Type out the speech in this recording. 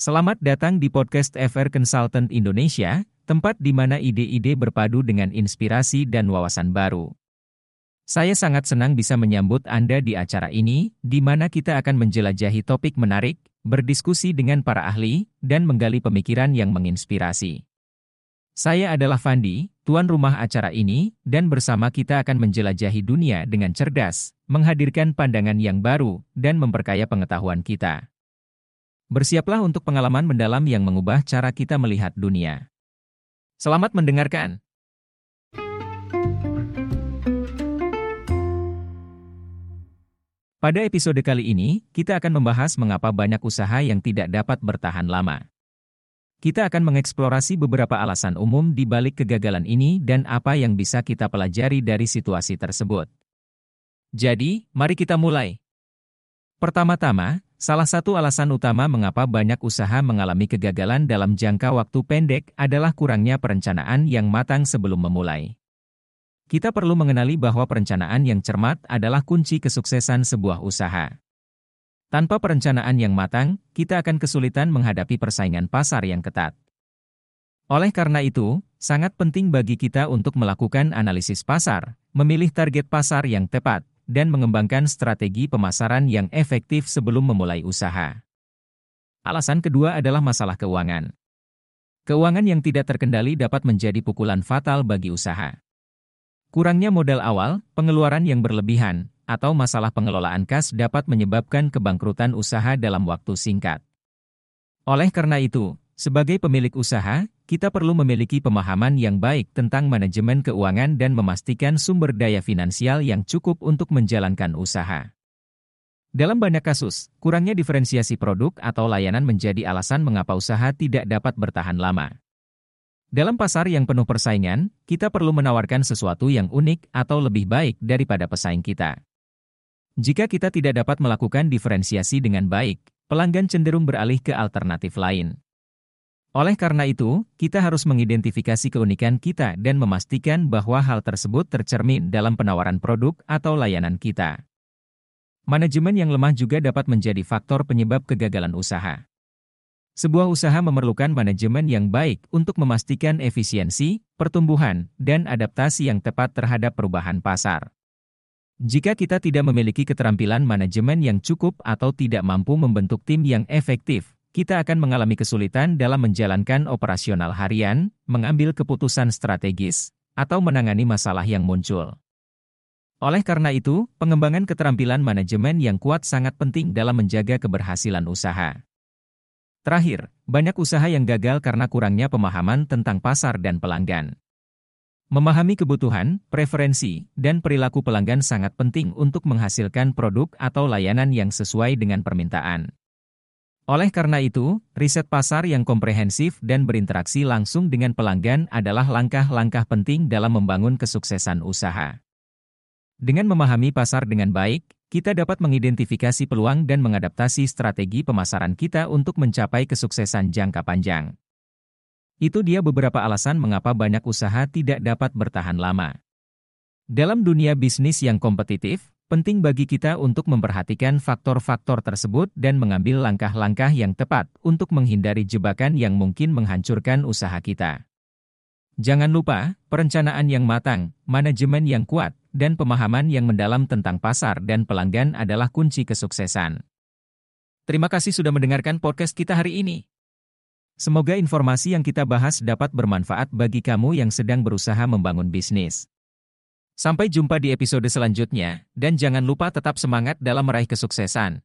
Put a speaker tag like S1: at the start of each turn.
S1: Selamat datang di podcast FR Consultant Indonesia, tempat di mana ide-ide berpadu dengan inspirasi dan wawasan baru. Saya sangat senang bisa menyambut Anda di acara ini, di mana kita akan menjelajahi topik menarik, berdiskusi dengan para ahli, dan menggali pemikiran yang menginspirasi. Saya adalah Fandi, tuan rumah acara ini, dan bersama kita akan menjelajahi dunia dengan cerdas, menghadirkan pandangan yang baru, dan memperkaya pengetahuan kita. Bersiaplah untuk pengalaman mendalam yang mengubah cara kita melihat dunia. Selamat mendengarkan. Pada episode kali ini, kita akan membahas mengapa banyak usaha yang tidak dapat bertahan lama. Kita akan mengeksplorasi beberapa alasan umum di balik kegagalan ini dan apa yang bisa kita pelajari dari situasi tersebut. Jadi, mari kita mulai. Pertama-tama, Salah satu alasan utama mengapa banyak usaha mengalami kegagalan dalam jangka waktu pendek adalah kurangnya perencanaan yang matang sebelum memulai. Kita perlu mengenali bahwa perencanaan yang cermat adalah kunci kesuksesan sebuah usaha. Tanpa perencanaan yang matang, kita akan kesulitan menghadapi persaingan pasar yang ketat. Oleh karena itu, sangat penting bagi kita untuk melakukan analisis pasar, memilih target pasar yang tepat, dan mengembangkan strategi pemasaran yang efektif sebelum memulai usaha. Alasan kedua adalah masalah keuangan. Keuangan yang tidak terkendali dapat menjadi pukulan fatal bagi usaha. Kurangnya modal awal, pengeluaran yang berlebihan, atau masalah pengelolaan kas dapat menyebabkan kebangkrutan usaha dalam waktu singkat. Oleh karena itu, sebagai pemilik usaha, kita perlu memiliki pemahaman yang baik tentang manajemen keuangan dan memastikan sumber daya finansial yang cukup untuk menjalankan usaha. Dalam banyak kasus, kurangnya diferensiasi produk atau layanan menjadi alasan mengapa usaha tidak dapat bertahan lama. Dalam pasar yang penuh persaingan, kita perlu menawarkan sesuatu yang unik atau lebih baik daripada pesaing kita. Jika kita tidak dapat melakukan diferensiasi dengan baik, pelanggan cenderung beralih ke alternatif lain. Oleh karena itu, kita harus mengidentifikasi keunikan kita dan memastikan bahwa hal tersebut tercermin dalam penawaran produk atau layanan kita. Manajemen yang lemah juga dapat menjadi faktor penyebab kegagalan usaha. Sebuah usaha memerlukan manajemen yang baik untuk memastikan efisiensi, pertumbuhan, dan adaptasi yang tepat terhadap perubahan pasar. Jika kita tidak memiliki keterampilan manajemen yang cukup atau tidak mampu membentuk tim yang efektif, kita akan mengalami kesulitan dalam menjalankan operasional harian, mengambil keputusan strategis, atau menangani masalah yang muncul. Oleh karena itu, pengembangan keterampilan manajemen yang kuat sangat penting dalam menjaga keberhasilan usaha. Terakhir, banyak usaha yang gagal karena kurangnya pemahaman tentang pasar dan pelanggan. Memahami kebutuhan, preferensi, dan perilaku pelanggan sangat penting untuk menghasilkan produk atau layanan yang sesuai dengan permintaan. Oleh karena itu, riset pasar yang komprehensif dan berinteraksi langsung dengan pelanggan adalah langkah-langkah penting dalam membangun kesuksesan usaha. Dengan memahami pasar dengan baik, kita dapat mengidentifikasi peluang dan mengadaptasi strategi pemasaran kita untuk mencapai kesuksesan jangka panjang. Itu dia beberapa alasan mengapa banyak usaha tidak dapat bertahan lama. Dalam dunia bisnis yang kompetitif, Penting bagi kita untuk memperhatikan faktor-faktor tersebut dan mengambil langkah-langkah yang tepat untuk menghindari jebakan yang mungkin menghancurkan usaha kita. Jangan lupa, perencanaan yang matang, manajemen yang kuat, dan pemahaman yang mendalam tentang pasar dan pelanggan adalah kunci kesuksesan. Terima kasih sudah mendengarkan podcast kita hari ini. Semoga informasi yang kita bahas dapat bermanfaat bagi kamu yang sedang berusaha membangun bisnis. Sampai jumpa di episode selanjutnya, dan jangan lupa tetap semangat dalam meraih kesuksesan.